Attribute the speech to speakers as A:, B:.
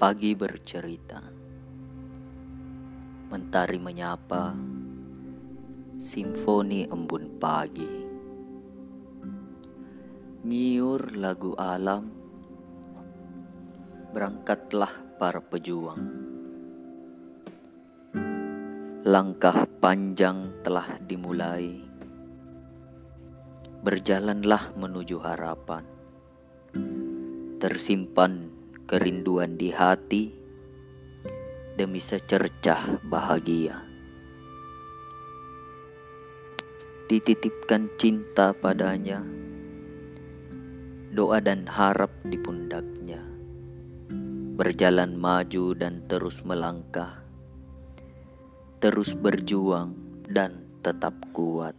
A: Pagi bercerita, mentari menyapa, simfoni embun pagi, nyiur lagu alam, berangkatlah para pejuang. Langkah panjang telah dimulai, berjalanlah menuju harapan, tersimpan kerinduan di hati demi secercah bahagia. Dititipkan cinta padanya, doa dan harap di pundaknya, berjalan maju dan terus melangkah, terus berjuang dan tetap kuat.